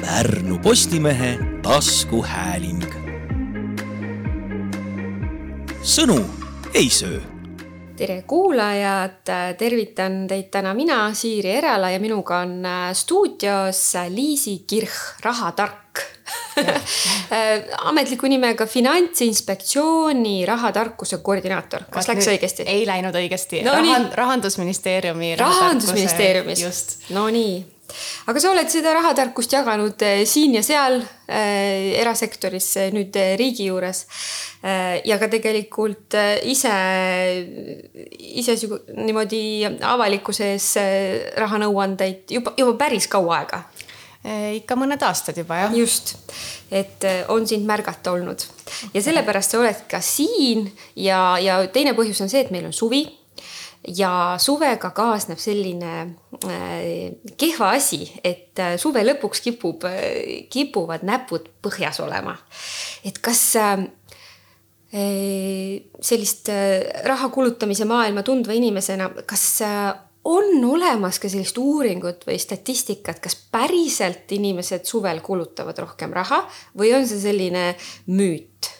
Pärnu Postimehe taskuhääling. sõnu ei söö. tere kuulajad, tervitan teid täna mina, Siiri Erala ja minuga on äh, stuudios Liisi Kirch, rahatark ametliku nimega Finantsinspektsiooni rahatarkuse koordinaator, kas läks õigesti? ei läinud õigesti No no, nii. Rahan,. rahandusministeeriumi. rahandusministeeriumis just. Nonii, aga sa oled seda rahatarkust jaganud eh, siin ja seal äh, erasektoris, nüüd eh, riigi juures äh,. ja ka tegelikult ise, ise niimoodi avalikkuse ees rahanõuandeid juba, juba päris kaua aega ikka mõned aastad juba jah. just, et on sind märgata olnud ja sellepärast sa oled ka siin ja, ja teine põhjus on see, et meil on suvi ja suvega kaasneb selline äh, kehva asi, et äh, suve lõpuks kipub äh,, kipuvad näpud põhjas olema. et kas sellist raha kulutamise maailma tundva inimesena, kas on olemas ka sellist uuringut või statistikat, kas päriselt inimesed suvel kulutavad rohkem raha või on see selline müüt?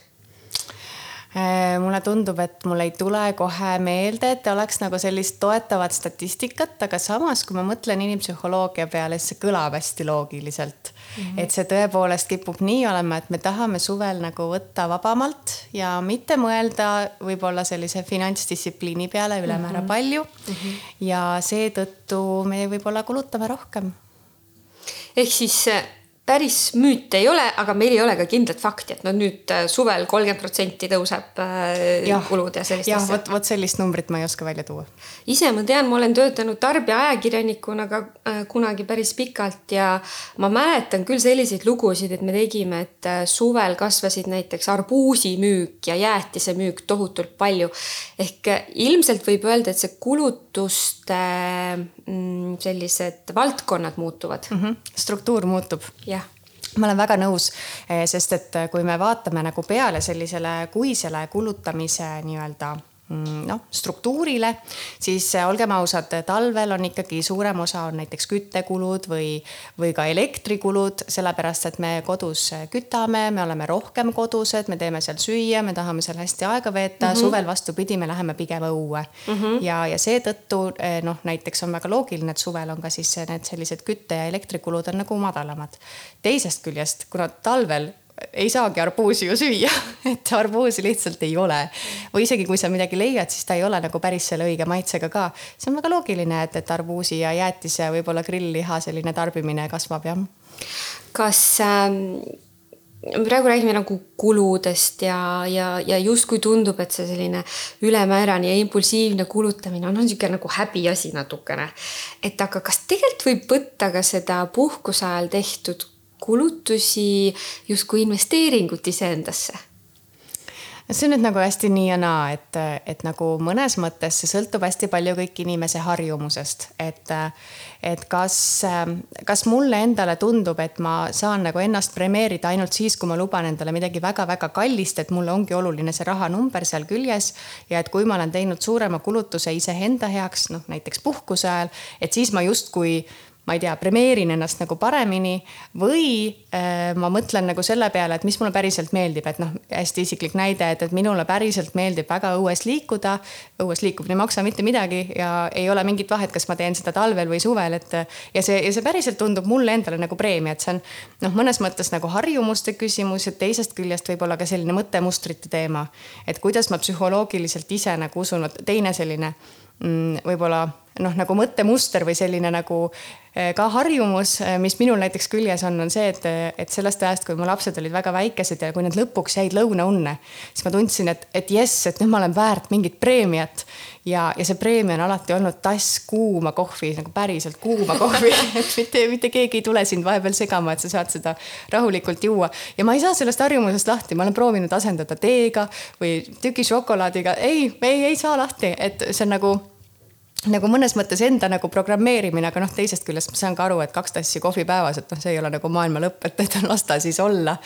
Äh, mulle tundub, et mul ei tule kohe meelde, et oleks nagu sellist toetavat statistikat, aga samas, kui ma mõtlen inimpsühholoogia peale, siis see kõlab hästi loogiliselt mm. -hmm. et see tõepoolest kipub nii olema, et me tahame suvel nagu võtta vabamalt ja mitte mõelda võib-olla sellise finantsdistsipliini peale ülemäära mm -hmm. palju mm. -hmm. ja seetõttu me võib-olla kulutame rohkem ehk siis äh, päris müüt ei ole, aga meil ei ole ka kindlat fakti, et no nüüd äh, suvel kolmkümmend protsenti tõuseb äh, Jah. kulud ja sellist asja. vot, vot sellist numbrit ma ei oska välja tuua ise ma tean, ma olen töötanud tarbijaajakirjanikuna ka äh, kunagi päris pikalt ja ma mäletan küll selliseid lugusid, et me tegime, et äh, suvel kasvasid näiteks arbuusimüük ja jäätisemüük tohutult palju. ehk äh, ilmselt võib öelda, et see kulutuste mm, sellised valdkonnad muutuvad mm. -hmm. struktuur muutub jah, ma olen väga nõus, sest et kui me vaatame nagu peale sellisele kuisele kulutamise nii-öelda noh, struktuurile, siis olgem ausad, talvel on ikkagi suurem osa on näiteks küttekulud või, või ka elektrikulud, sellepärast et me kodus kütame, me oleme rohkem kodused, me teeme seal süüa, me tahame seal hästi aega veeta mm, -hmm. suvel vastupidi, me läheme pigem õue mm. -hmm. ja, ja seetõttu eh, noh, näiteks on väga loogiline, et suvel on ka siis need sellised kütte ja elektrikulud on nagu madalamad. teisest küljest, kuna talvel ei saagi arbuusi ju süüa, et arbuusi lihtsalt ei ole. või isegi kui sa midagi leiad, siis ta ei ole nagu päris selle õige maitsega ka. see on väga loogiline, et, et arbuusi ja jäätise, võib-olla grill-liha selline tarbimine kasvab jah. kas ähm, praegu räägime nagu kuludest ja, ja, ja justkui tundub, et see selline ülemäärane ja impulsiivne kulutamine on, on niisugune nagu häbiasi natukene. et aga kas tegelikult võib võtta ka seda puhkuse ajal tehtud kulutusi justkui investeeringut iseendasse? see on nüüd nagu hästi nii ja naa, et, et nagu mõnes mõttes see sõltub hästi palju kõik inimese harjumusest, et, et kas, kas mulle endale tundub, et ma saan nagu ennast premeerida ainult siis, kui ma luban endale midagi väga-väga kallist, et mulle ongi oluline see rahanumber seal küljes ja et kui ma olen teinud suurema kulutuse iseenda heaks, noh näiteks puhkuse ajal, et siis ma justkui ma ei tea, premeerin ennast nagu paremini või äh, ma mõtlen nagu selle peale, et mis mulle päriselt meeldib, et noh, hästi isiklik näide, et, et minule päriselt meeldib väga õues liikuda. õues liikumine ei maksa mitte midagi ja ei ole mingit vahet, kas ma teen seda talvel või suvel, et ja see, ja see päriselt tundub mulle endale nagu preemia, et see on noh, mõnes mõttes nagu harjumuste küsimus ja teisest küljest võib-olla ka selline mõttemustrite teema. et kuidas ma psühholoogiliselt ise nagu usun, vot teine selline mm, võib-olla noh, nagu mõttemuster või selline nagu eh, ka harjumus, mis minul näiteks küljes on, on see, et, et sellest ajast, kui mu lapsed olid väga väikesed ja kui nad lõpuks jäid lõunaunne, siis ma tundsin, et, et jess, et nüüd ma olen väärt mingit preemiat. ja, ja see preemia on alati olnud tass kuuma kohvi, nagu päriselt kuuma kohvi, et mitte, mitte keegi ei tule sind vahepeal segama, et sa saad seda rahulikult juua. ja ma ei saa sellest harjumusest lahti, ma olen proovinud asendada teega või tüki šokolaadiga, ei, ei, ei saa lahti, et see on nagu nagu mõnes mõttes enda nagu programmeerimine, aga noh, teisest küljest ma saan ka aru, et kaks tassi kohvi päevas, et noh, see ei ole nagu maailma lõpp, et, et las ta siis olla.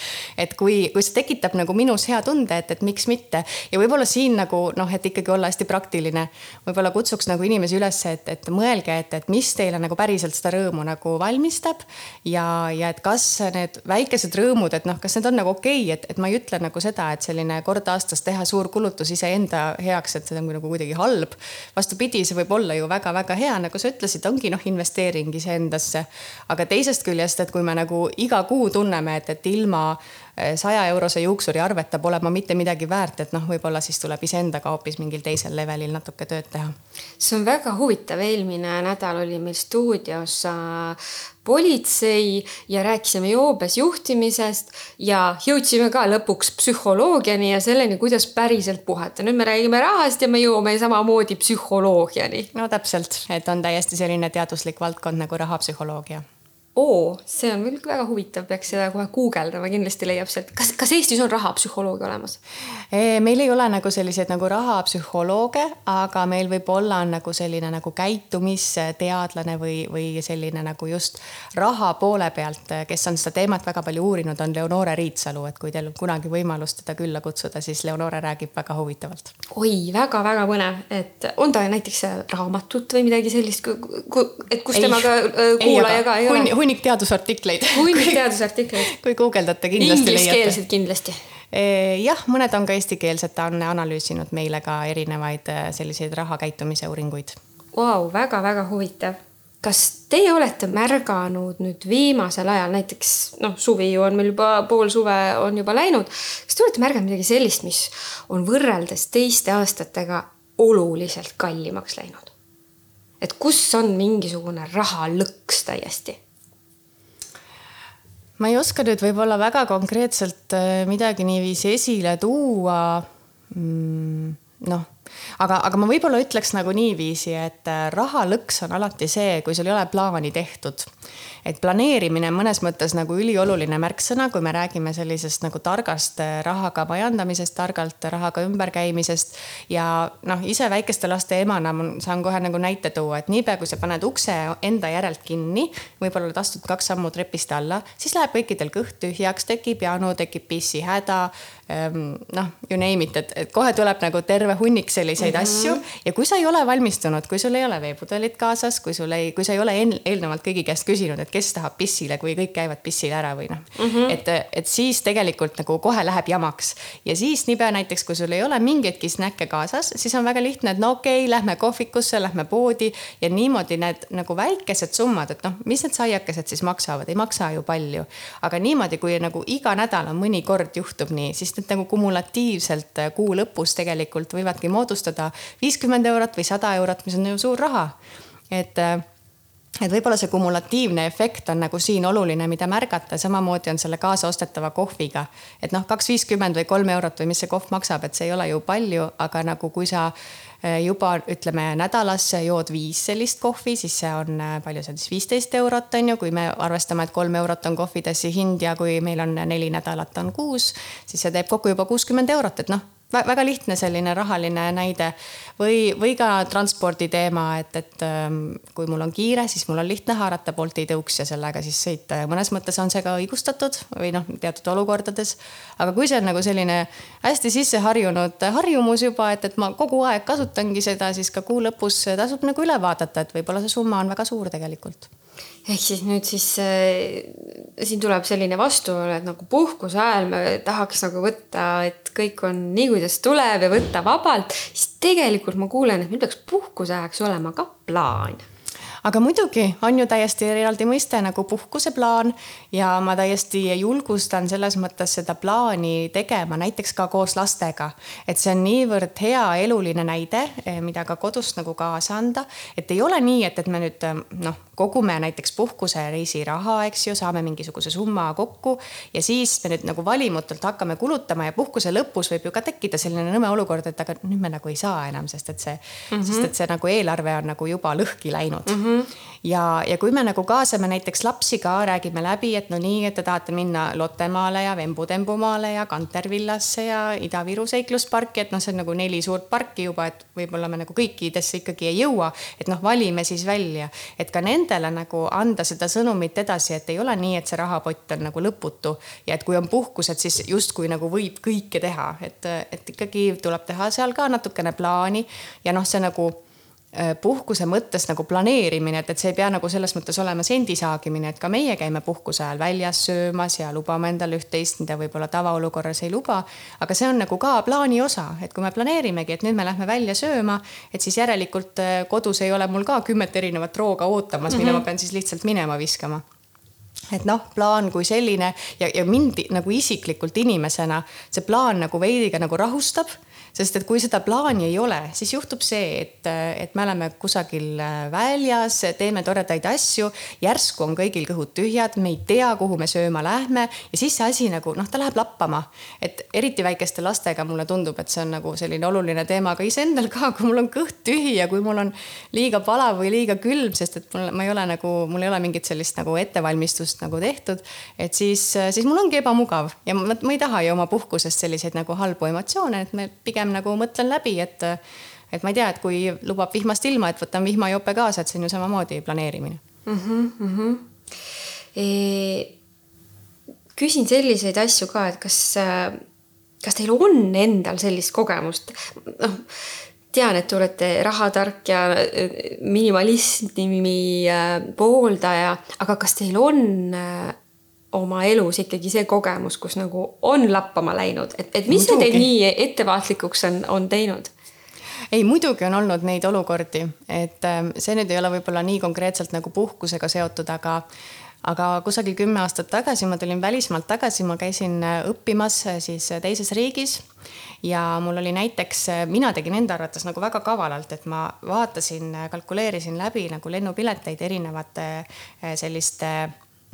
et kui, kui see tekitab nagu minus hea tunde, et, et miks mitte ja võib-olla siin nagu noh, et ikkagi olla hästi praktiline, võib-olla kutsuks nagu inimesi üles, et, et mõelge, et, et mis teile nagu päriselt seda rõõmu nagu valmistab ja, ja et kas need väikesed rõõmud, et noh, kas need on nagu okei okay,, et, et ma ei ütle nagu seda, et selline kord aastas teha suur kulutus iseenda heaks, et see on nagu kuidagi halb. vastupidi, see võib olla olla ju väga-väga hea, nagu sa ütlesid, ongi noh, investeering iseendasse. aga teisest küljest, et kui me nagu iga kuu tunneme, et, et ilma eh, saja eurose juuksuri arveta pole ma mitte midagi väärt, et noh, võib-olla siis tuleb iseendaga hoopis mingil teisel levelil natuke tööd teha. see on väga huvitav, eelmine nädal oli meil stuudios äh, politsei ja rääkisime joobes juhtimisest ja jõudsime ka lõpuks psühholoogiani ja selleni, kuidas päriselt puhata. nüüd me räägime rahast ja me jõuame samamoodi psühholoogiani. no täpselt, et on täiesti selline teaduslik valdkond nagu rahapsühholoogia oo, see on küll väga huvitav, peaks seda kohe guugeldama, kindlasti leiab sealt. kas, kas Eestis on rahapsühholoogia olemas? meil ei ole nagu selliseid nagu rahapsühholooge, aga meil võib olla nagu selline nagu käitumisteadlane või, või selline nagu just raha poole pealt, kes on seda teemat väga palju uurinud, on Leonore Riitsalu, et kui teil on kunagi võimalus teda külla kutsuda, siis Leonore räägib väga huvitavalt. oi väga,, väga-väga põnev, et on ta näiteks raamatut või midagi sellist, et kus temaga äh, kuulaja ka ei ole? Hunnik teadusartikleid. hunnik teadusartikleid kui guugeldate, kindlasti leiate. ingliskeelsed kindlasti jah, mõned on ka eestikeelsed, ta on analüüsinud meile ka erinevaid äh, selliseid rahakäitumise uuringuid. Vau, väga-väga huvitav. kas teie olete märganud nüüd viimasel ajal, näiteks noh, suvi ju on meil juba, pool suve on juba läinud. kas te olete märganud midagi sellist, mis on võrreldes teiste aastatega oluliselt kallimaks läinud? et kus on mingisugune rahalõks täiesti ma ei oska nüüd võib-olla väga konkreetselt äh, midagi niiviisi esile tuua mm,. noh, aga, aga ma võib-olla ütleks nagu niiviisi, et äh, rahalõks on alati see, kui sul ei ole plaani tehtud et planeerimine on mõnes mõttes nagu ülioluline märksõna, kui me räägime sellisest nagu targast äh, rahaga majandamisest, targalt rahaga ümberkäimisest. ja noh, ise väikeste laste emana ma saan kohe nagu näite tuua, et niipea kui sa paned ukse enda järelt kinni, võib-olla oled astunud kaks sammu trepist alla, siis läheb kõikidel kõht tühjaks, tekib janu, tekib pissihäda Ehm, noh, you name it, et, et kohe tuleb nagu terve hunnik selliseid mm -hmm. asju. Ja kui sa ei ole valmistunud, kui sul ei ole veepudelit kaasas, kui sul ei, kui sa ei ole eelnevalt kõigi käest küsinud, et kes tahab pissile, kui kõik käivad pissile ära või noh. Mm -hmm., et, et siis tegelikult nagu kohe läheb jamaks. Ja siis niipea näiteks, kui sul ei ole mingeidki snäkke kaasas, siis on väga lihtne, et no okei okay,, lähme kohvikusse, lähme poodi. Ja niimoodi need nagu väikesed summad, et noh, mis need saiakesed siis maksavad, ei maksa ju palju, aga niimoodi, kui nagu iga nädal on mõni kord juhtub nii, siis need nagu kumulatiivselt äh, kuu lõpus tegelikult võivadki moodustada viiskümmend eurot või sada eurot, mis on ju suur raha. et äh, et võib-olla see kumulatiivne efekt on nagu siin oluline, mida märgata, samamoodi on selle kaasaostetava kohviga. et noh, kaks viiskümmend või kolm eurot või mis see kohv maksab, et see ei ole ju palju, aga nagu kui sa äh, juba ütleme nädalas jood viis sellist kohvi, siis see on, äh, palju see on siis viisteist eurot on ju, kui me arvestame, et kolm eurot on kohvitassi hind ja kui meil on neli nädalat on kuus, siis see teeb kokku juba kuuskümmend eurot, et noh väga lihtne selline rahaline näide või, või ka transpordi teema, et, et ähm, kui mul on kiire, siis mul on lihtne haarata Bolti tõuks ja sellega siis sõita ja mõnes mõttes on see ka õigustatud või noh, teatud olukordades. aga kui see on nagu selline hästi sisse harjunud harjumus juba, et, et ma kogu aeg kasutangi seda, siis ka kuu lõpus tasub nagu üle vaadata, et võib-olla see summa on väga suur tegelikult ehk siis nüüd siis äh, siin tuleb selline vastuolu, et nagu puhkuse ajal me tahaks nagu võtta, et kõik on nii, kuidas tuleb ja võtta vabalt, siis tegelikult ma kuulen, et meil peaks puhkuse ajaks olema ka plaan aga muidugi on ju täiesti eraldi mõiste nagu puhkuseplaan ja ma täiesti julgustan selles mõttes seda plaani tegema näiteks ka koos lastega. et see on niivõrd hea eluline näide, eh, mida ka kodust nagu kaasa anda, et ei ole nii, et, et me nüüd noh, kogume näiteks puhkusereisi raha, eks ju, saame mingisuguse summa kokku ja siis me nüüd nagu valimutult hakkame kulutama ja puhkuse lõpus võib ju ka tekkida selline nõme olukord, et aga nüüd me nagu ei saa enam, sest et see mm, -hmm. sest et see nagu eelarve on nagu juba lõhki läinud mm. -hmm -hmm ja, ja kui me nagu kaasame näiteks lapsi ka, räägime läbi, et no nii, et te tahate minna Lottemaale ja Vembu-Tembumaale ja Kantervillasse ja Ida-Viru seiklusparki, et noh, see on nagu neli suurt parki juba, et võib-olla me nagu kõikidesse ikkagi ei jõua. et noh, valime siis välja, et ka nendele nagu anda seda sõnumit edasi, et ei ole nii, et see rahapott on nagu lõputu. Ja et kui on puhkused, siis justkui nagu võib kõike teha, et, et ikkagi tuleb teha seal ka natukene plaani. Ja noh, see nagu puhkuse mõttes nagu planeerimine, et, et see ei pea nagu selles mõttes olema sendi saagimine, et ka meie käime puhkuse ajal väljas söömas ja lubame endale üht-teist, mida võib-olla tavaolukorras ei luba. aga see on nagu ka plaani osa, et kui me planeerimegi, et nüüd me lähme välja sööma, et siis järelikult äh, kodus ei ole mul ka kümmet erinevat rooga ootamas mm, -hmm. mille ma pean siis lihtsalt minema viskama et noh, plaan kui selline ja, ja mind nagu isiklikult inimesena see plaan nagu veidi ka nagu rahustab sest et kui seda plaani ei ole, siis juhtub see, et, et me oleme kusagil äh, väljas, teeme toredaid asju, järsku on kõigil kõhud tühjad, me ei tea, kuhu me sööma lähme ja siis see asi nagu noh, ta läheb lappama. et eriti väikeste lastega mulle tundub, et see on nagu selline oluline teema, aga iseendal ka, kui mul on kõht tühi ja kui mul on liiga palav või liiga külm, sest et mul, ma ei ole nagu, mul ei ole mingit sellist nagu ettevalmistust nagu tehtud, et siis, siis mul ongi ebamugav ja ma, ma ei taha ju oma puhkusest selliseid nagu halbu emotsioone, et me pigem pigem nagu mõtlen läbi, et, et ma ei tea, et kui lubab vihmast ilma, et võtan vihmajope kaasa, et see on ju samamoodi planeerimine mm. -hmm, mm -hmm. E küsin selliseid asju ka, et kas, kas teil on endal sellist kogemust? noh, tean, et te olete rahatark ja minimalismi pooldaja, aga kas teil on oma elus ikkagi see kogemus, kus nagu on lappama läinud, et, et mis see teid nii ettevaatlikuks on, on teinud? ei, muidugi on olnud neid olukordi, et ähm, see nüüd ei ole võib-olla nii konkreetselt nagu puhkusega seotud, aga aga kusagil kümme aastat tagasi ma tulin välismaalt tagasi, ma käisin äh, õppimas äh, siis äh, teises riigis. Ja mul oli näiteks, mina tegin enda arvates nagu väga kavalalt, et ma vaatasin, kalkuleerisin läbi nagu lennupileteid erinevate selliste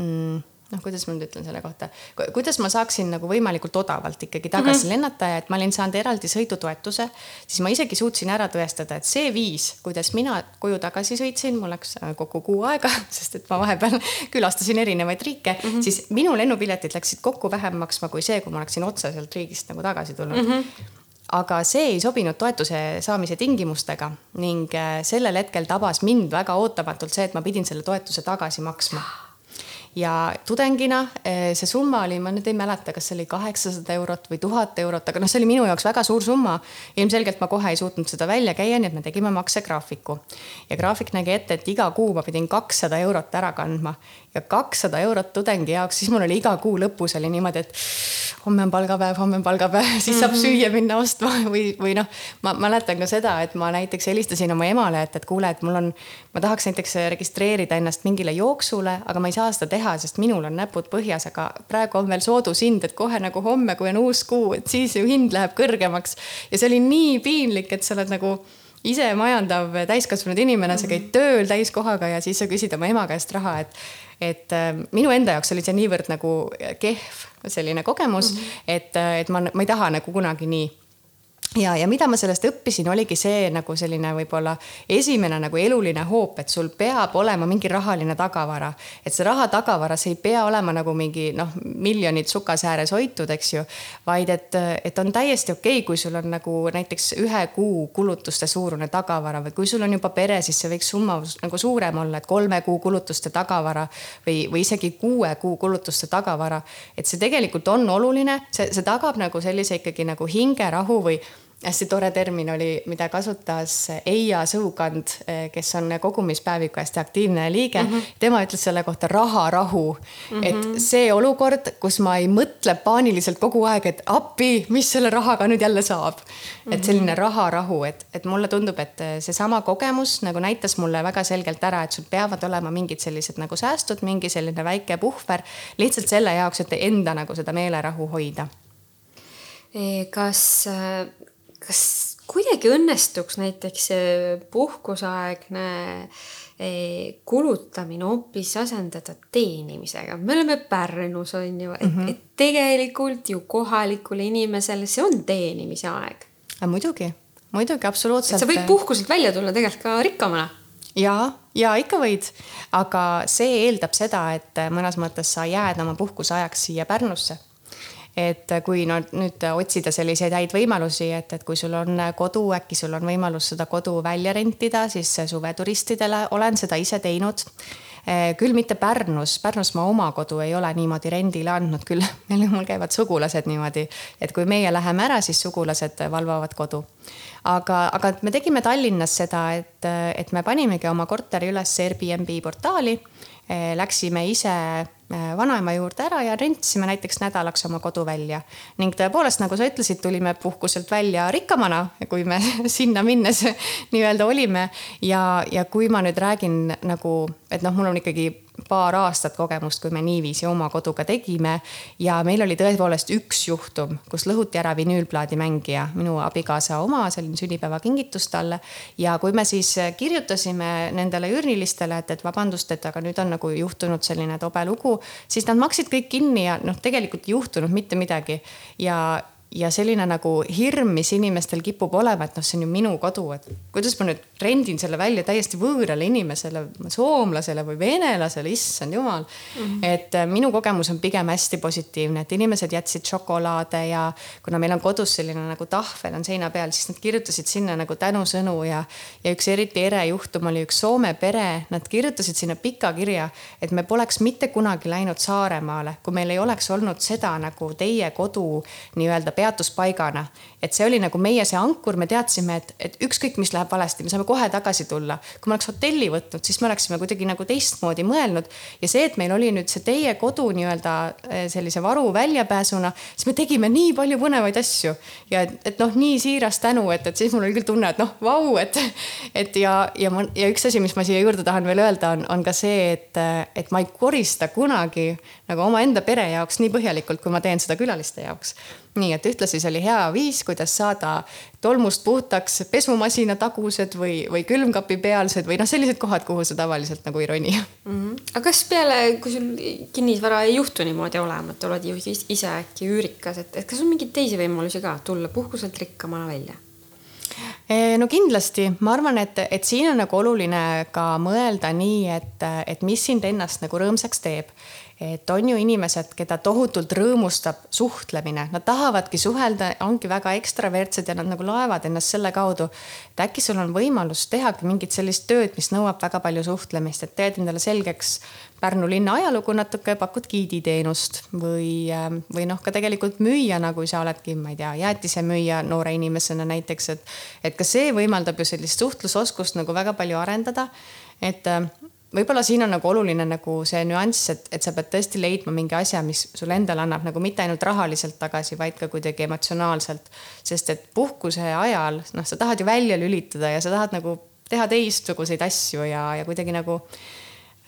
mm, noh, kuidas ma nüüd ütlen selle kohta, kuidas ma saaksin nagu võimalikult odavalt ikkagi tagasi mm -hmm. lennata ja et ma olin saanud eraldi sõidutoetuse, siis ma isegi suutsin ära tõestada, et see viis, kuidas mina koju tagasi sõitsin, mul läks äh, kokku kuu aega, sest et ma vahepeal külastasin erinevaid riike mm, -hmm. siis minu lennupiletid läksid kokku vähem maksma kui see, kui ma oleksin otse sealt riigist nagu tagasi tulnud mm. -hmm aga see ei sobinud toetuse saamise tingimustega ning äh, sellel hetkel tabas mind väga ootamatult see, et ma pidin selle toetuse tagasi maksma ja tudengina eh, see summa oli, ma nüüd ei mäleta, kas see oli kaheksasada eurot või tuhat eurot, aga noh, see oli minu jaoks väga suur summa. ilmselgelt ma kohe ei suutnud seda välja käia, nii et me tegime maksegraafiku. ja graafik nägi ette, et iga kuu ma pidin kakssada eurot ära kandma ja kakssada eurot tudengi jaoks, siis mul oli iga kuu lõpus oli niimoodi, et homme on palgapäev, homme on palgapäev, siis saab mm -hmm. süüa minna ostma või, või noh, ma mäletan ka seda, et ma näiteks helistasin oma emale, et, et kuule, et mul on, ma tahaks näiteks registreerida ennast mingile jooksule, aga ma ei saa seda teha, sest minul on näpud põhjas, aga praegu on veel soodushind, et kohe nagu homme, kui on uus kuu, et siis ju hind läheb kõrgemaks. ja see oli nii piinlik, et sa oled nagu ise majandav täiskasvanud inimene, sa käid tööl täiskohaga ja siis sa küsid oma ema käest raha, et et äh, minu enda jaoks oli see niivõrd nagu kehv selline kogemus mm, -hmm. et, äh, et ma, ma ei taha nagu kunagi nii ja, ja mida ma sellest õppisin, oligi see nagu selline võib-olla esimene nagu eluline hoop, et sul peab olema mingi rahaline tagavara. et see raha tagavara, see ei pea olema nagu mingi noh, miljonid sukas ääres hoitud, eks ju. vaid et, et on täiesti okei okay,, kui sul on nagu näiteks ühe kuu kulutuste suurune tagavara või kui sul on juba pere, siis see võiks summa nagu suurem olla, et kolme kuu kulutuste tagavara või, või isegi kuue kuu kulutuste tagavara. et see tegelikult on oluline, see, see tagab nagu sellise ikkagi nagu hingerahu või hästi tore termin oli, mida kasutas Eija Sõukand, kes on kogumispäeviku hästi aktiivne liige mm. -hmm. tema ütles selle kohta raharahu mm. -hmm. et see olukord, kus ma ei mõtle paaniliselt kogu aeg, et appi, mis selle rahaga nüüd jälle saab mm. -hmm. et selline raharahu, et, et mulle tundub, et seesama kogemus nagu näitas mulle väga selgelt ära, et sul peavad olema mingid sellised nagu säästud, mingi selline väike puhver lihtsalt selle jaoks, et enda nagu seda meelerahu hoida kas kas kuidagi õnnestuks näiteks puhkuseaegne eh, kulutamine hoopis asendada teenimisega, me oleme Pärnus on ju, et mm, -hmm. et tegelikult ju kohalikule inimesele see on teenimise aeg. muidugi, muidugi absoluutselt. sa võid puhkuselt välja tulla tegelikult ka rikkamana ja, ja ikka võid, aga see eeldab seda, et mõnes mõttes sa jääd oma puhkuse ajaks siia Pärnusse et kui no nüüd otsida selliseid häid võimalusi, et, et kui sul on kodu, äkki sul on võimalus seda kodu välja rentida, siis suveturistidele olen seda ise teinud küll mitte Pärnus, Pärnus ma oma kodu ei ole niimoodi rendile andnud, küll meil, mul käivad sugulased niimoodi, et kui meie läheme ära, siis sugulased valvavad kodu. aga, aga me tegime Tallinnas seda, et, et me panimegi oma korteri üles Airbnb portaali. Läksime ise vanaema juurde ära ja rentisime näiteks nädalaks oma kodu välja. ning tõepoolest, nagu sa ütlesid, tulime puhkuselt välja rikkamana, kui me sinna minnes nii-öelda olime. ja, ja kui ma nüüd räägin nagu et noh, mul on ikkagi paar aastat kogemust, kui me niiviisi oma koduga tegime. ja meil oli tõepoolest üks juhtum, kus lõhuti ära vinüülplaadimängija, minu abikaasa oma, selline sünnipäevakingitus talle. ja kui me siis kirjutasime nendele üürnilistele, et, et vabandust, et aga nüüd on nagu juhtunud selline tobe lugu, siis nad maksid kõik kinni ja noh, tegelikult ei juhtunud mitte midagi. ja ja selline nagu hirm, mis inimestel kipub olema, et noh, see on ju minu kodu, et kuidas ma nüüd rendin selle välja täiesti võõrale inimesele, soomlasele või venelasele, issand jumal mm. -hmm. et äh, minu kogemus on pigem hästi positiivne, et inimesed jätsid šokolaade ja kuna meil on kodus selline nagu tahvel on seina peal, siis nad kirjutasid sinna nagu tänusõnu ja, ja üks eriti ere juhtum oli üks Soome pere, nad kirjutasid sinna pika kirja, et me poleks mitte kunagi läinud Saaremaale, kui meil ei oleks olnud seda nagu teie kodu nii-öelda peatuspaigana. et see oli nagu meie see ankur, me teadsime, et, et ükskõik, mis läheb valesti, me saame kohe tagasi tulla. kui me oleks hotelli võtnud, siis me oleksime kuidagi nagu teistmoodi mõelnud. ja see, et meil oli nüüd see teie kodu nii-öelda eh, sellise varu väljapääsuna, siis me tegime nii palju põnevaid asju. ja et, et noh, nii siiras tänu, et, et siis mul oli küll tunne, et noh, vau, et, et ja, ja ma ja üks asi, mis ma siia juurde tahan veel öelda, on, on ka see, et, et ma ei korista kunagi nagu omaenda pere jaoks nii põhjalikult, kui ma teen seda külaliste jaoks nii et ühtlasi see oli hea viis, kuidas saada tolmust puhtaks pesumasina tagused või, või külmkapi pealsed või noh, sellised kohad, kuhu sa tavaliselt nagu ei roni mm. -hmm. aga kas peale, kui sul kinnisvara ei juhtu niimoodi olema, et oled ju ise äkki üürikas, et, et kas on mingeid teisi võimalusi ka tulla puhkuselt rikkamana välja? No kindlasti, ma arvan, et, et siin on nagu oluline ka mõelda nii, et, et mis sind ennast nagu rõõmsaks teeb. Et on ju inimesed, keda tohutult rõõmustab suhtlemine, nad tahavadki suhelda, ongi väga ekstravertsed ja nad nagu laevad ennast selle kaudu. et äkki sul on võimalus tehagi mingit sellist tööd, mis nõuab väga palju suhtlemist, et teed endale selgeks Pärnu linna ajalugu natuke, pakud giiditeenust või, ähm, või noh, ka tegelikult müüjana, kui sa oledki, ma ei tea, jäätisemüüja noore inimesena näiteks, et. et ka see võimaldab ju sellist suhtlusoskust nagu väga palju arendada. et ähm, võib-olla siin on nagu oluline nagu see nüanss, et, et sa pead tõesti leidma mingi asja, mis sulle endale annab nagu mitte ainult rahaliselt tagasi, vaid ka kuidagi emotsionaalselt. sest et puhkuse ajal, noh, sa tahad ju välja lülitada ja sa tahad nagu teha teistsuguseid asju ja, ja kuidagi nagu äh,.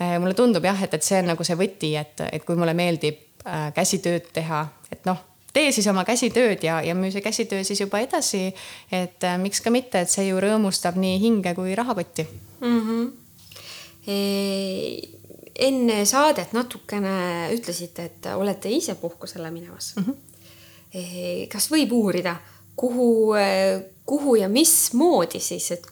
Mulle tundub jah, et, et see on nagu see võti, et, et kui mulle meeldib äh, käsitööd teha, et noh tee siis oma käsitööd ja, ja müü see käsitöö siis juba edasi. et äh, miks ka mitte, et see ju rõõmustab nii hinge kui rahakotti mm. -hmm enne saadet natukene ütlesite, et olete ise puhkusele minemas mm. -hmm. kas võib uurida, kuhu, kuhu ja mismoodi siis, et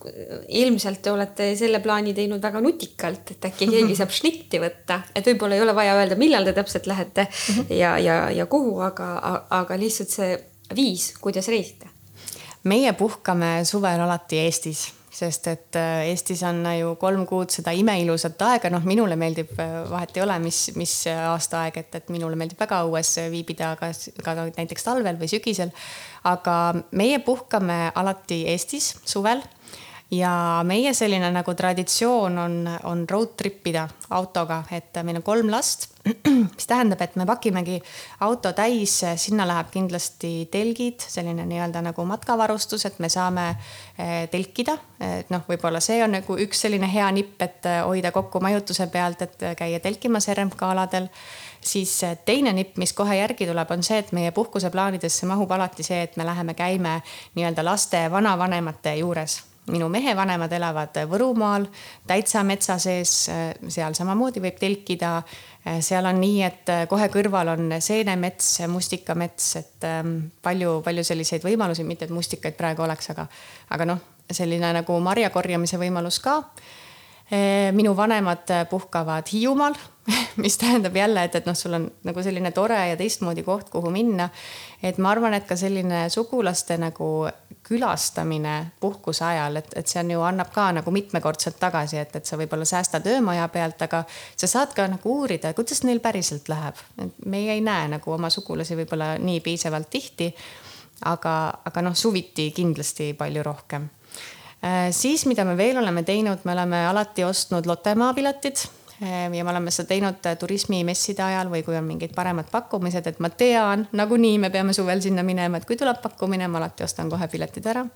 ilmselt te olete selle plaani teinud väga nutikalt, et äkki keegi saab šnitti võtta, et võib-olla ei ole vaja öelda, millal te täpselt lähete -hmm. ja, ja, ja kuhu, aga, aga lihtsalt see viis, kuidas reisite. meie puhkame suvel alati Eestis sest et äh, Eestis on ju kolm kuud seda imeilusat aega, noh, minule meeldib, äh, vahet ei ole, mis, mis aastaaeg, et, et minule meeldib väga õues viibida, ka, ka näiteks talvel või sügisel. aga meie puhkame alati Eestis suvel ja meie selline nagu traditsioon on, on road trip ida autoga, et meil on kolm last, mis tähendab, et me pakimegi auto täis, sinna läheb kindlasti telgid, selline nii-öelda nagu matkavarustus, et me saame eh, telkida. et noh, võib-olla see on nagu üks selline hea nipp, et hoida kokku majutuse pealt, et käia telkimas RMK aladel. Siis teine nipp, mis kohe järgi tuleb, on see, et meie puhkuseplaanidesse mahub alati see, et me läheme, käime nii-öelda laste vanavanemate juures minu mehe vanemad elavad Võrumaal, täitsa metsa sees, seal samamoodi võib telkida. seal on nii, et kohe kõrval on seenemets, mustikamets, et palju-palju ähm, selliseid võimalusi, mitte et mustikaid praegu oleks, aga, aga noh, selline nagu marja korjamise võimalus ka minu vanemad puhkavad Hiiumaal mis tähendab jälle, et, et noh, sul on nagu selline tore ja teistmoodi koht, kuhu minna. Et ma arvan, et ka selline sugulaste nagu külastamine puhkuse ajal, et, et see on ju, annab ka nagu mitmekordselt tagasi, et, et sa võib-olla säästad öömaja pealt, aga sa saad ka nagu uurida, kuidas neil päriselt läheb. meie ei näe nagu oma sugulasi võib-olla nii piisavalt tihti. aga, aga noh, suviti kindlasti palju rohkem Äh, siis, mida me veel oleme teinud, me oleme alati ostnud Lottemaa piletid äh, ja me oleme seda teinud äh, turismimesside ajal või kui on mingid paremad pakkumised, et ma tean, nagunii me peame suvel sinna minema, et kui tuleb pakkumine, ma alati ostan kohe piletid ära.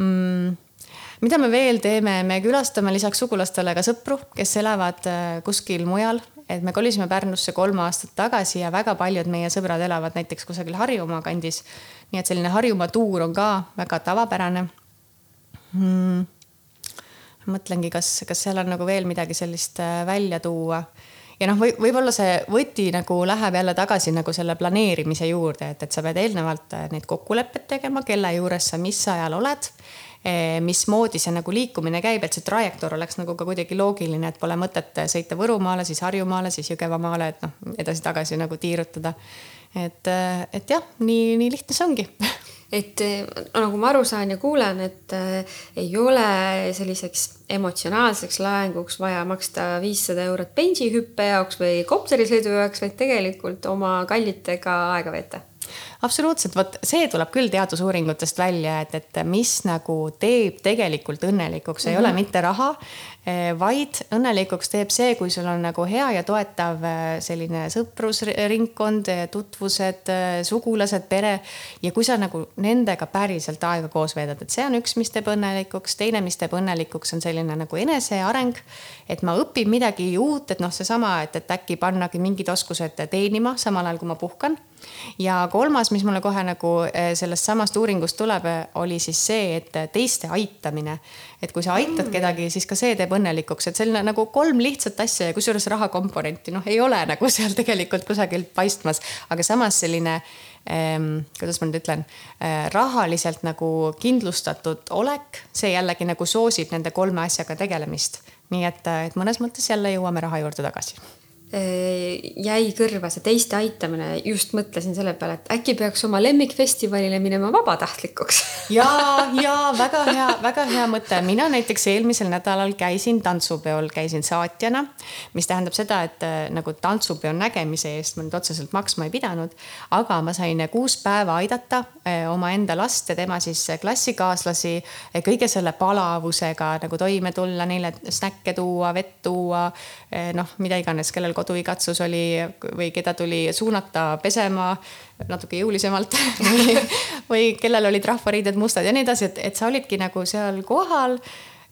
Mm mida me veel teeme, me külastame lisaks sugulastele ka sõpru, kes elavad kuskil mujal, et me kolisime Pärnusse kolm aastat tagasi ja väga paljud meie sõbrad elavad näiteks kusagil Harjumaa kandis. nii et selline Harjumaa tuur on ka väga tavapärane. Hmm.. Mõtlengi, kas, kas seal on nagu veel midagi sellist äh, välja tuua ja noh, või võib-olla see võti nagu läheb jälle tagasi nagu selle planeerimise juurde, et, et sa pead eelnevalt äh, need kokkulepped tegema, kelle juures sa mis ajal oled. Eh, mismoodi see nagu liikumine käib, et see trajektoor oleks nagu ka kuidagi loogiline, et pole mõtet sõita Võrumaale, siis Harjumaale, siis Jõgevamaale, et noh, edasi-tagasi nagu tiirutada. et, äh, et jah, nii, nii lihtne see ongi et eh, nagu ma aru saan ja kuulen, et äh, ei ole selliseks emotsionaalseks laenguks vaja maksta viissada eurot bensihüppe jaoks või kopterisõidu jaoks, vaid tegelikult oma kallitega aega veeta absoluutselt, vot see tuleb küll teadusuuringutest välja, et, et mis nagu teeb tegelikult õnnelikuks, ei mm -hmm. ole mitte raha, eh, vaid õnnelikuks teeb see, kui sul on nagu hea ja toetav eh, selline sõprusringkond, eh, tutvused, sugulased, pere. ja kui sa nagu nendega päriselt aega koos veedad, et see on üks, mis teeb õnnelikuks, teine, mis teeb õnnelikuks, on selline nagu eneseareng. et ma õpin midagi uut, et noh, seesama, et, et äkki pannagi mingid oskused teenima samal ajal, kui ma puhkan ja kolmas, mis mulle kohe nagu eh, sellest samast uuringust tuleb, eh, oli siis see, et teiste aitamine. et kui sa aitad mm. kedagi, siis ka see teeb õnnelikuks, et selline nagu kolm lihtsat asja ja kusjuures rahakomponenti noh, ei ole nagu seal tegelikult kusagilt paistmas, aga samas selline ähm, kuidas ma nüüd ütlen äh,, rahaliselt nagu kindlustatud olek, see jällegi nagu soosib nende kolme asjaga tegelemist. nii et, et mõnes mõttes jälle jõuame raha juurde tagasi jäi kõrva see teiste aitamine, just mõtlesin selle peale, et äkki peaks oma lemmikfestivalile minema vabatahtlikuks ja, ja väga hea, väga hea mõte. mina näiteks eelmisel nädalal käisin tantsupeol, käisin saatjana, mis tähendab seda, et äh, nagu tantsupeo nägemise eest ma nüüd otseselt maksma ei pidanud, aga ma sain kuus päeva aidata äh, omaenda last ja tema siis klassikaaslasi kõige selle palavusega nagu toime tulla, neile snäkke tuua, vett tuua, noh, mida iganes, kellel koduigatsus oli või keda tuli suunata pesema natuke jõulisemalt või, või kellel olid rahvariided mustad ja nii edasi, et, et sa olidki nagu seal kohal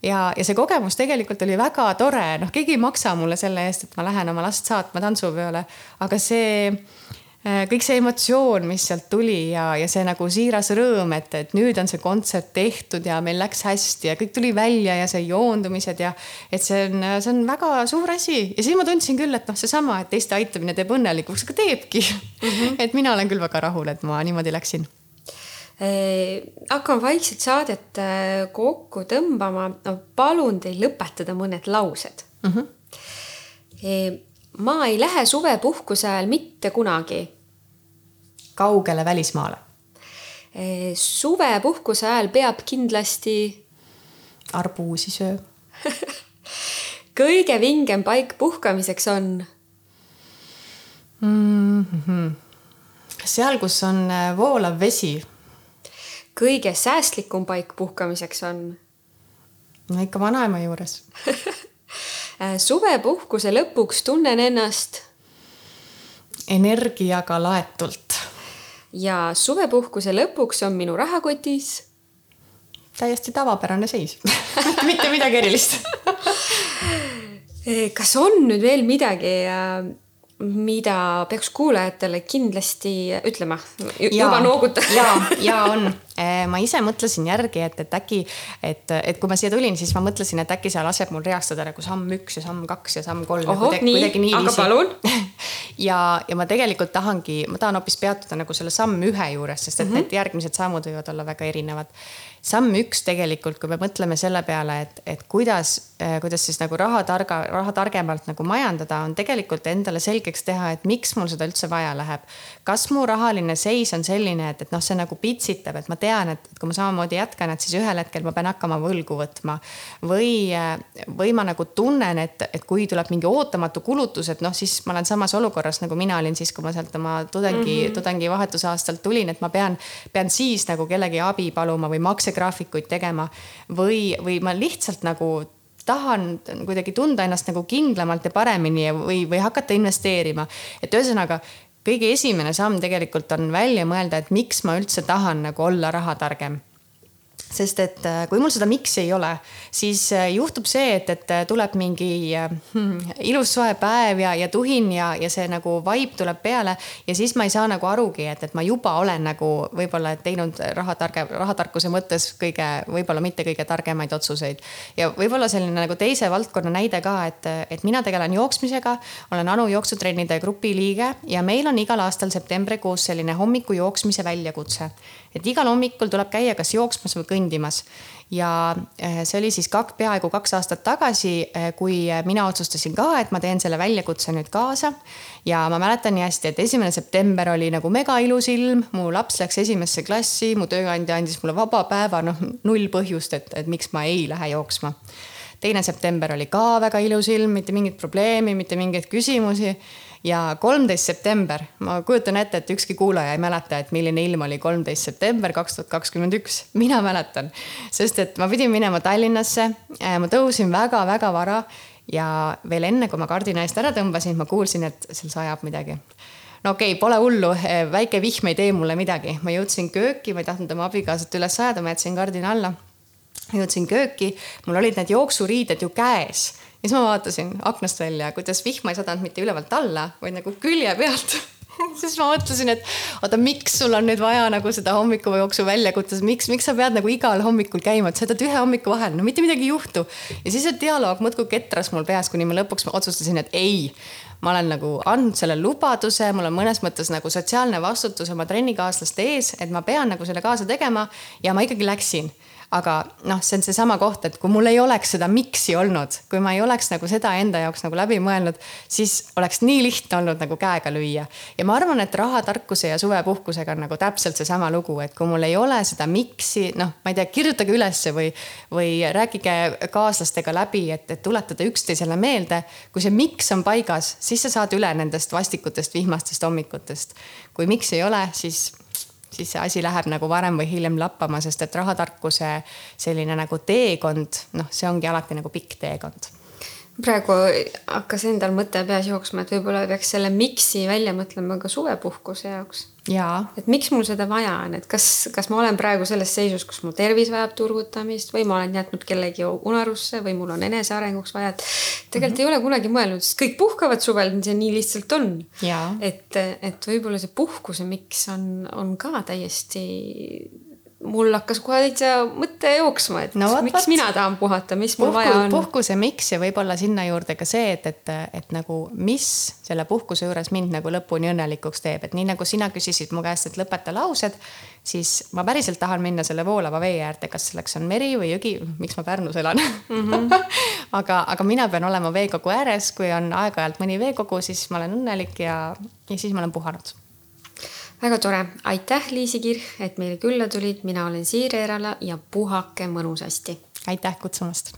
ja, ja see kogemus tegelikult oli väga tore, noh, keegi ei maksa mulle selle eest, et ma lähen oma last saatma tantsupeole, aga see kõik see emotsioon, mis sealt tuli ja, ja see nagu siiras rõõm, et, et nüüd on see kontsert tehtud ja meil läks hästi ja kõik tuli välja ja see joondumised ja et see on, see on väga suur asi ja siis ma tundsin küll, et noh, seesama, et teiste aitamine teeb õnnelikuks, aga teebki mm. -hmm. et mina olen küll väga rahul, et ma niimoodi läksin eh,. hakkame vaikselt saadet äh, kokku tõmbama. no palun teil lõpetada mõned laused mm. -hmm. Ma ei lähe suvepuhkuse ajal mitte kunagi. kaugele välismaale? suvepuhkuse ajal peab kindlasti. arbuusi söö kõige vingem paik puhkamiseks on mm? -hmm. seal, kus on äh, voolav vesi. kõige säästlikum paik puhkamiseks on? no ikka vanaema juures suvepuhkuse lõpuks tunnen ennast. energiaga laetult. ja suvepuhkuse lõpuks on minu rahakotis. täiesti tavapärane seis mitte midagi erilist äh, kas on nüüd veel midagi äh, mida peaks kuulajatele kindlasti ütlema? juba nooguta. ja, ja on. Eh, ma ise mõtlesin järgi, et, et äkki, et, et kui ma siia tulin, siis ma mõtlesin, et äkki sa lased mul reastada nagu samm üks ja samm kaks ja samm kolm. ohoh, nii, aga palun ja, ja ma tegelikult tahangi, ma tahan hoopis peatuda nagu selle samm ühe juures, sest et mm -hmm. need järgmised sammud võivad olla väga erinevad samm üks tegelikult, kui me mõtleme selle peale, et, et kuidas, kuidas siis nagu raha targa, raha targemalt nagu majandada, on tegelikult endale selgeks teha, et miks mul seda üldse vaja läheb. kas mu rahaline seis on selline, et, et noh, see nagu pitsitab, et ma tean, et, kui ma samamoodi jätkan, et siis ühel hetkel ma pean hakkama võlgu võtma. või, või ma nagu tunnen, et, et kui tuleb mingi ootamatu kulutus, et noh, siis ma olen samas olukorras nagu mina olin siis, kui ma sealt oma tudengi mm, -hmm. tudengivahetusaastalt tulin, et ma pean, pean siis nagu kellegi abi paluma või maksegraafikuid tegema. või, või ma lihtsalt nagu tahan kuidagi tunda ennast nagu kindlamalt ja paremini või, või hakata investeerima. et ühesõnaga kõige esimene samm tegelikult on välja mõelda, et miks ma üldse tahan nagu olla rahatargem sest et äh, kui mul seda miks'i ei ole, siis äh, juhtub see, et, et äh, tuleb mingi hmm, ilus soe päev ja, ja tuhin ja, ja see nagu vibe tuleb peale ja siis ma ei saa nagu arugi, et, et ma juba olen nagu võib-olla teinud rahatarge, rahatarkuse mõttes kõige, võib-olla mitte kõige targemaid otsuseid. ja võib-olla selline nagu teise valdkonna näide ka, et, et mina tegelen jooksmisega, olen Anu jooksutrennide grupi liige ja meil on igal aastal septembrikuus selline hommikujooksmise väljakutse et igal hommikul tuleb käia kas jooksmas või kõndimas. ja eh, see oli siis kak, peaaegu kaks aastat tagasi, eh, kui mina otsustasin ka, et ma teen selle väljakutse nüüd kaasa. ja ma mäletan nii hästi, et esimene september oli nagu mega ilus ilm, mu laps läks esimesse klassi, mu tööandja andis mulle vaba päeva, noh null põhjust, et, et miks ma ei lähe jooksma teine september oli ka väga ilus ilm, mitte mingit probleemi, mitte mingeid küsimusi ja kolmteist september, ma kujutan ette, et ükski kuulaja ei mäleta, et milline ilm oli kolmteist september kaks tuhat kakskümmend üks. mina mäletan, sest et ma pidin minema Tallinnasse. Äh, ma tõusin väga-väga vara ja veel enne, kui ma kardina eest ära tõmbasin, ma kuulsin, et seal sajab midagi no okei okay,, pole hullu, äh, väike vihm ei tee mulle midagi, ma jõudsin kööki, ma ei tahtnud oma abikaasat üles ajada, ma jätsin kardina alla. jõudsin kööki, mul olid need jooksuriided ju käes ja siis ma vaatasin aknast välja, kuidas vihma ei sadanud mitte ülevalt alla, vaid nagu külje pealt. Siis ma mõtlesin, et oota, miks sul on nüüd vaja nagu seda hommikujooksu väljakutset, miks, miks sa pead nagu igal hommikul käima, et sa jätad ühe hommiku vahele, no mitte midagi ei juhtu. ja siis see dialoog muudkui ketras mul peas, kuni ma lõpuks otsustasin, et ei ma olen nagu andnud selle lubaduse, mul on mõnes mõttes nagu sotsiaalne vastutus oma trennikaaslaste ees, et ma pean nagu selle kaasa tegema ja ma ikkagi läksin aga noh, see on seesama koht, et kui mul ei oleks seda miks'i olnud, kui ma ei oleks nagu seda enda jaoks nagu läbi mõelnud, siis oleks nii lihtne olnud nagu käega lüüa. ja ma arvan, et rahatarkuse ja suvepuhkusega on nagu täpselt seesama lugu, et kui mul ei ole seda miks'i, noh, ma ei tea, kirjutage ülesse või, või rääkige kaaslastega läbi, et, et tuletada üksteisele meelde. kui see miks on paigas, siis sa saad üle nendest vastikutest vihmastest hommikutest. kui miks ei ole, siis siis see asi läheb nagu varem või hiljem lappama, sest et rahatarkuse selline nagu teekond, noh, see ongi alati nagu pikk teekond praegu hakkas endal mõte peas jooksma, et võib-olla peaks selle miksi välja mõtlema ka suvepuhkuse jaoks. et miks mul seda vaja on, et kas, kas ma olen praegu selles seisus, kus mu tervis vajab turgutamist või ma olen jätnud kellegi unarusse või mul on enesearenguks vaja, et tegelikult mm -hmm. ei ole kunagi mõelnud, sest kõik puhkavad suvel, see nii lihtsalt on. et, et võib-olla see puhkuse miks on, on ka täiesti mul hakkas kohe täitsa mõte jooksma, et no, võt, miks võt. mina tahan puhata, mis mul Puhku, vaja on. puhkuse miks ja võib-olla sinna juurde ka see, et, et, et nagu, mis selle puhkuse juures mind nagu lõpuni õnnelikuks teeb, et nii nagu sina küsisid mu käest, et lõpeta laused, siis ma päriselt tahan minna selle voolava vee äärde, kas selleks on meri või jõgi, miks ma Pärnus elan mm. -hmm. aga, aga mina pean olema veekogu ääres, kui on aeg-ajalt mõni veekogu, siis ma olen õnnelik ja, ja siis ma olen puhanud väga tore, aitäh, Liisi Kirch, et meile külla tulid, mina olen Siire Erala ja puhake mõnusasti. aitäh kutsumast.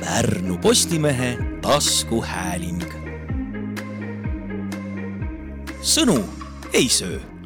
Pärnu Postimehe taskuhääling. sõnu ei söö